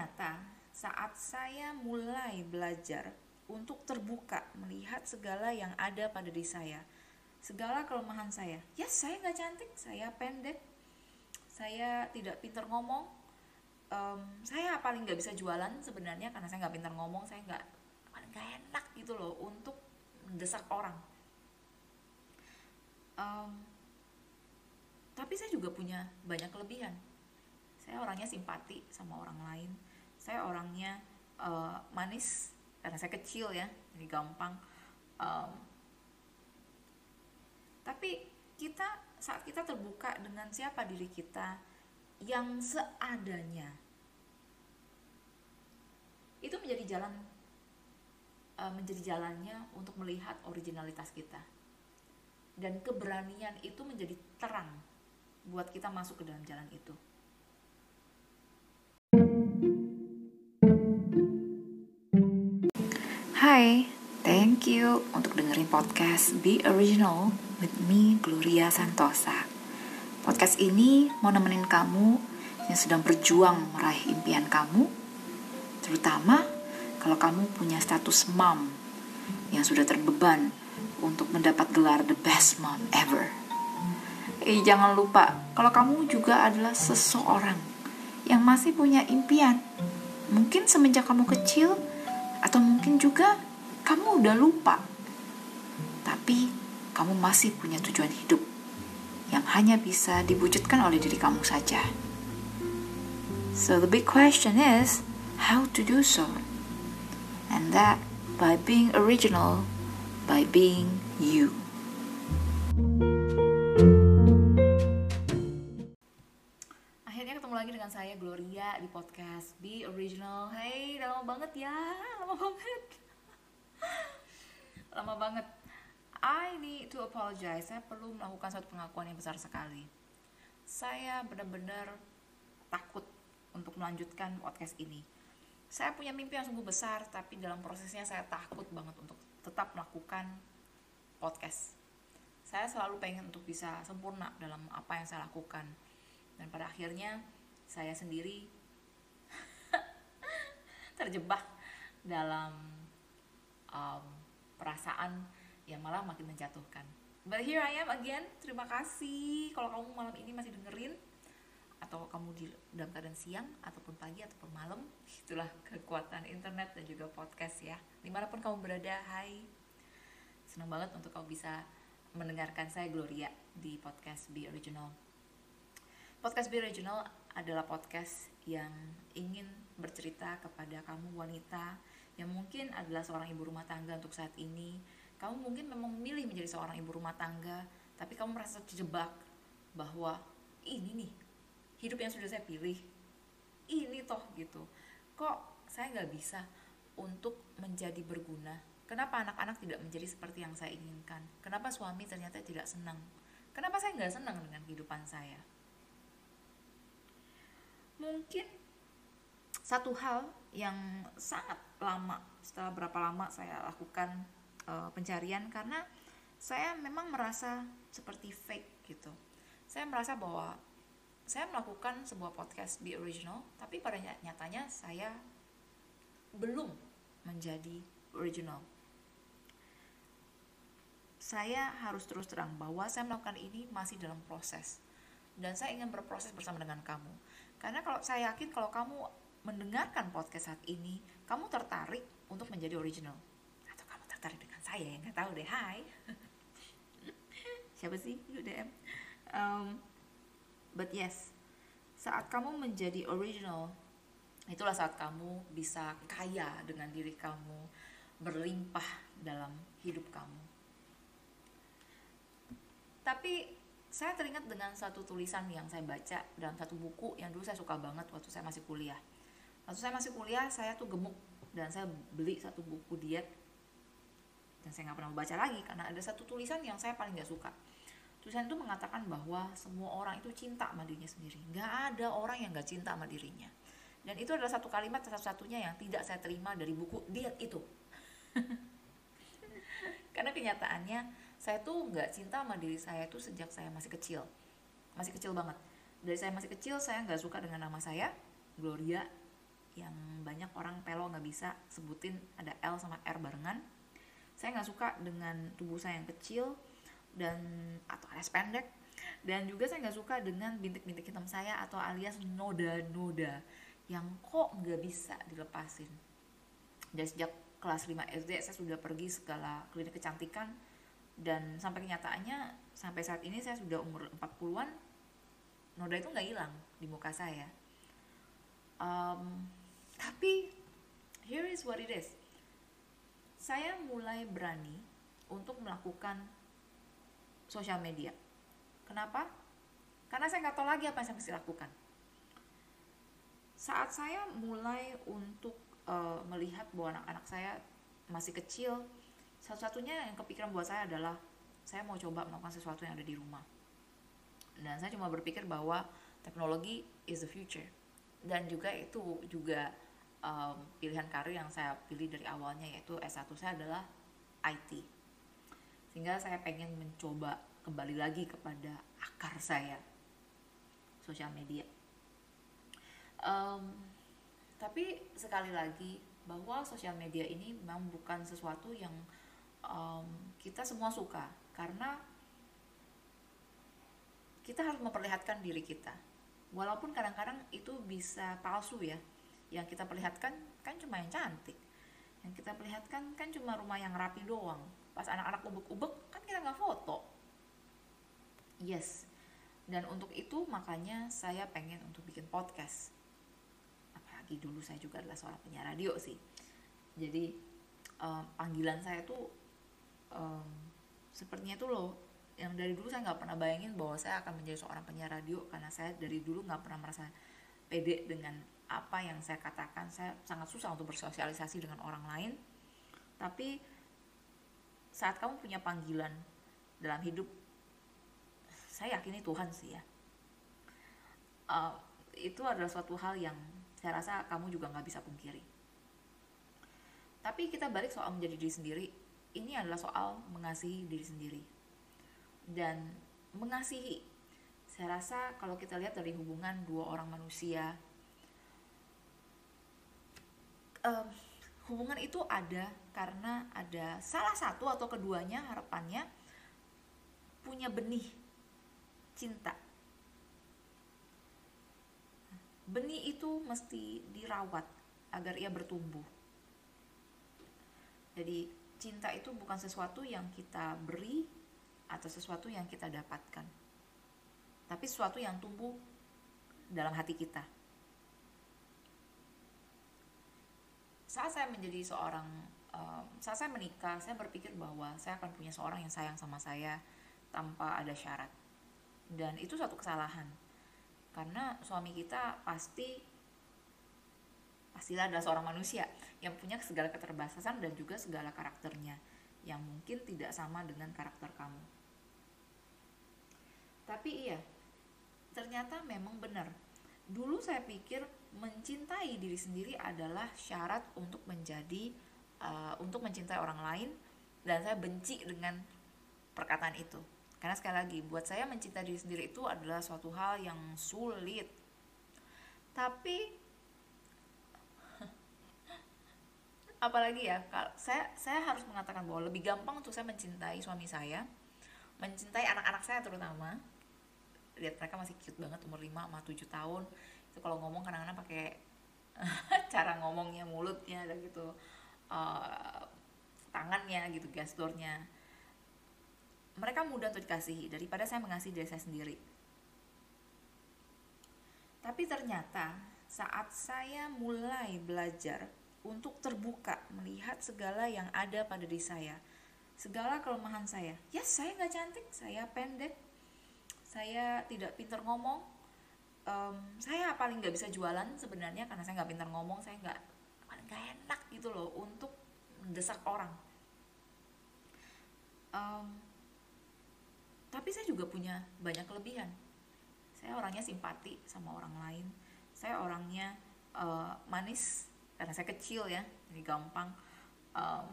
ternyata saat saya mulai belajar untuk terbuka melihat segala yang ada pada diri saya, segala kelemahan saya. Yes, saya nggak cantik, saya pendek, saya tidak pintar ngomong, um, saya paling nggak bisa jualan sebenarnya karena saya nggak pintar ngomong, saya nggak nggak enak gitu loh untuk mendesak orang. Um, tapi saya juga punya banyak kelebihan. Saya orangnya simpati sama orang lain saya orangnya uh, manis karena saya kecil ya jadi gampang. Um, tapi kita saat kita terbuka dengan siapa diri kita yang seadanya itu menjadi jalan uh, menjadi jalannya untuk melihat originalitas kita. Dan keberanian itu menjadi terang buat kita masuk ke dalam jalan itu Hai, thank you untuk dengerin podcast Be Original with me, Gloria Santosa. Podcast ini mau nemenin kamu yang sedang berjuang meraih impian kamu, terutama kalau kamu punya status mom yang sudah terbeban untuk mendapat gelar the best mom ever. Eh, jangan lupa kalau kamu juga adalah seseorang yang masih punya impian. Mungkin semenjak kamu kecil, atau mungkin juga kamu udah lupa. Tapi kamu masih punya tujuan hidup yang hanya bisa diwujudkan oleh diri kamu saja. So the big question is how to do so. And that by being original, by being you. Saya Gloria di podcast Be Original. Hey, lama banget ya, lama banget, lama banget. I need to apologize. Saya perlu melakukan satu pengakuan yang besar sekali. Saya benar-benar takut untuk melanjutkan podcast ini. Saya punya mimpi yang sungguh besar, tapi dalam prosesnya saya takut banget untuk tetap melakukan podcast. Saya selalu pengen untuk bisa sempurna dalam apa yang saya lakukan. Dan pada akhirnya saya sendiri terjebak dalam um, perasaan yang malah makin menjatuhkan. But here I am again. Terima kasih kalau kamu malam ini masih dengerin atau kamu di dalam keadaan siang ataupun pagi ataupun malam. Itulah kekuatan internet dan juga podcast ya. Di mana pun kamu berada, hai. Senang banget untuk kamu bisa mendengarkan saya Gloria di podcast Be Original. Podcast Be Original adalah podcast yang ingin bercerita kepada kamu wanita yang mungkin adalah seorang ibu rumah tangga untuk saat ini. Kamu mungkin memang memilih menjadi seorang ibu rumah tangga, tapi kamu merasa terjebak bahwa ini nih hidup yang sudah saya pilih. Ini toh gitu. Kok saya nggak bisa untuk menjadi berguna? Kenapa anak-anak tidak menjadi seperti yang saya inginkan? Kenapa suami ternyata tidak senang? Kenapa saya nggak senang dengan kehidupan saya? Mungkin satu hal yang sangat lama setelah berapa lama saya lakukan uh, pencarian karena saya memang merasa seperti fake gitu. Saya merasa bahwa saya melakukan sebuah podcast be original tapi pada nyatanya saya belum menjadi original. Saya harus terus terang bahwa saya melakukan ini masih dalam proses dan saya ingin berproses bersama dengan kamu karena kalau saya yakin kalau kamu mendengarkan podcast saat ini, kamu tertarik untuk menjadi original. Atau kamu tertarik dengan saya yang nggak tahu deh, hai. Siapa sih? Yuk DM. Um, but yes, saat kamu menjadi original, itulah saat kamu bisa kaya dengan diri kamu, berlimpah dalam hidup kamu. Tapi saya teringat dengan satu tulisan yang saya baca dalam satu buku yang dulu saya suka banget waktu saya masih kuliah. Waktu saya masih kuliah, saya tuh gemuk dan saya beli satu buku diet dan saya nggak pernah membaca lagi karena ada satu tulisan yang saya paling nggak suka. Tulisan itu mengatakan bahwa semua orang itu cinta sama dirinya sendiri. Nggak ada orang yang nggak cinta sama dirinya. Dan itu adalah satu kalimat satu-satunya yang tidak saya terima dari buku diet itu. karena kenyataannya saya tuh nggak cinta sama diri saya tuh sejak saya masih kecil. Masih kecil banget. Dari saya masih kecil saya nggak suka dengan nama saya Gloria. Yang banyak orang pelo nggak bisa sebutin ada L sama R barengan. Saya nggak suka dengan tubuh saya yang kecil dan atau alias pendek. Dan juga saya nggak suka dengan bintik-bintik hitam saya atau alias noda-noda yang kok nggak bisa dilepasin. Dan sejak kelas 5 SD saya sudah pergi segala klinik kecantikan dan sampai kenyataannya sampai saat ini saya sudah umur 40-an noda itu nggak hilang di muka saya. Um, tapi here is what it is. Saya mulai berani untuk melakukan sosial media. Kenapa? Karena saya nggak tahu lagi apa yang saya mesti lakukan. Saat saya mulai untuk uh, melihat bahwa anak-anak saya masih kecil satu-satunya yang kepikiran buat saya adalah saya mau coba melakukan sesuatu yang ada di rumah. Dan saya cuma berpikir bahwa teknologi is the future. Dan juga itu juga um, pilihan karir yang saya pilih dari awalnya yaitu S1 saya adalah IT sehingga saya pengen mencoba kembali lagi kepada akar saya sosial media. Um, tapi sekali lagi bahwa sosial media ini memang bukan sesuatu yang um, kita semua suka karena kita harus memperlihatkan diri kita. Walaupun kadang-kadang itu bisa palsu ya. Yang kita perlihatkan kan cuma yang cantik. Yang kita perlihatkan kan cuma rumah yang rapi doang. Pas anak-anak ubek-ubek kan kita nggak foto. Yes. Dan untuk itu makanya saya pengen untuk bikin podcast. Apalagi dulu saya juga adalah seorang penyiar radio sih. Jadi um, panggilan saya tuh um, sepertinya tuh loh yang dari dulu saya nggak pernah bayangin bahwa saya akan menjadi seorang penyiar radio karena saya dari dulu nggak pernah merasa pede dengan apa yang saya katakan. Saya sangat susah untuk bersosialisasi dengan orang lain. Tapi saat kamu punya panggilan dalam hidup saya yakin Tuhan sih ya. Uh, itu adalah suatu hal yang saya rasa kamu juga nggak bisa pungkiri. Tapi kita balik soal menjadi diri sendiri ini adalah soal mengasihi diri sendiri dan mengasihi. Saya rasa kalau kita lihat dari hubungan dua orang manusia, um, hubungan itu ada karena ada salah satu atau keduanya harapannya punya benih cinta. Benih itu mesti dirawat agar ia bertumbuh. Jadi cinta itu bukan sesuatu yang kita beri atau sesuatu yang kita dapatkan. Tapi sesuatu yang tumbuh dalam hati kita. Saat saya menjadi seorang um, saat saya menikah saya berpikir bahwa saya akan punya seorang yang sayang sama saya tanpa ada syarat. Dan itu suatu kesalahan. Karena suami kita pasti pastilah adalah seorang manusia yang punya segala keterbatasan dan juga segala karakternya yang mungkin tidak sama dengan karakter kamu. Tapi iya ternyata memang benar. Dulu saya pikir mencintai diri sendiri adalah syarat untuk menjadi uh, untuk mencintai orang lain dan saya benci dengan perkataan itu. Karena sekali lagi buat saya mencintai diri sendiri itu adalah suatu hal yang sulit. Tapi apalagi ya kalau saya saya harus mengatakan bahwa lebih gampang untuk saya mencintai suami saya mencintai anak-anak saya terutama. Lihat mereka masih cute banget umur 5 sama 7 tahun. Itu kalau ngomong kadang-kadang pakai cara ngomongnya mulutnya dan gitu uh, tangannya gitu gesturnya. Mereka mudah untuk dikasihi daripada saya mengasihi diri saya sendiri. Tapi ternyata saat saya mulai belajar untuk terbuka melihat segala yang ada pada diri saya. Segala kelemahan saya. Ya saya nggak cantik saya pendek saya tidak pintar ngomong. Um, saya paling nggak bisa jualan sebenarnya karena saya nggak pintar ngomong saya nggak nggak enak gitu loh untuk mendesak orang. Um, tapi saya juga punya banyak kelebihan. Saya orangnya simpati sama orang lain. Saya orangnya uh, manis karena saya kecil ya jadi gampang. Um,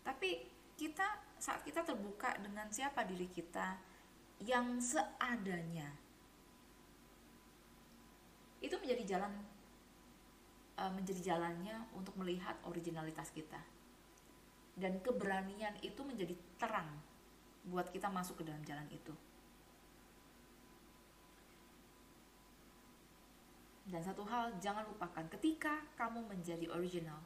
tapi kita saat kita terbuka dengan siapa diri kita yang seadanya itu menjadi jalan uh, menjadi jalannya untuk melihat originalitas kita. Dan keberanian itu menjadi terang buat kita masuk ke dalam jalan itu dan satu hal jangan lupakan ketika kamu menjadi original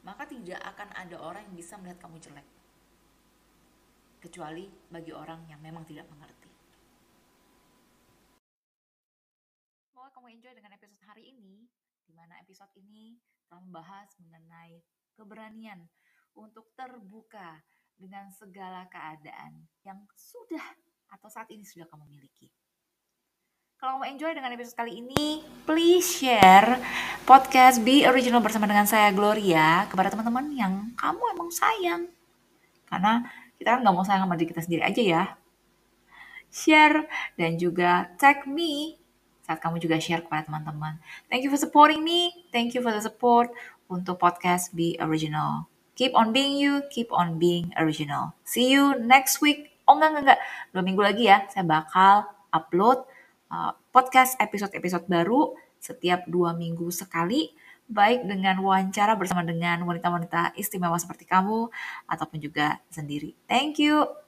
maka tidak akan ada orang yang bisa melihat kamu jelek kecuali bagi orang yang memang tidak mengerti Semoga kamu enjoy dengan episode hari ini di mana episode ini telah membahas mengenai keberanian untuk terbuka dengan segala keadaan yang sudah atau saat ini sudah kamu miliki. Kalau kamu enjoy dengan episode kali ini, please share podcast Be Original bersama dengan saya Gloria kepada teman-teman yang kamu emang sayang. Karena kita kan nggak mau sayang sama diri kita sendiri aja ya. Share dan juga tag me saat kamu juga share kepada teman-teman. Thank you for supporting me. Thank you for the support untuk podcast Be Original. Keep on being you, keep on being original. See you next week. Oh enggak, enggak, enggak. Dua minggu lagi ya, saya bakal upload podcast episode-episode baru setiap dua minggu sekali. Baik dengan wawancara bersama dengan wanita-wanita istimewa seperti kamu, ataupun juga sendiri. Thank you.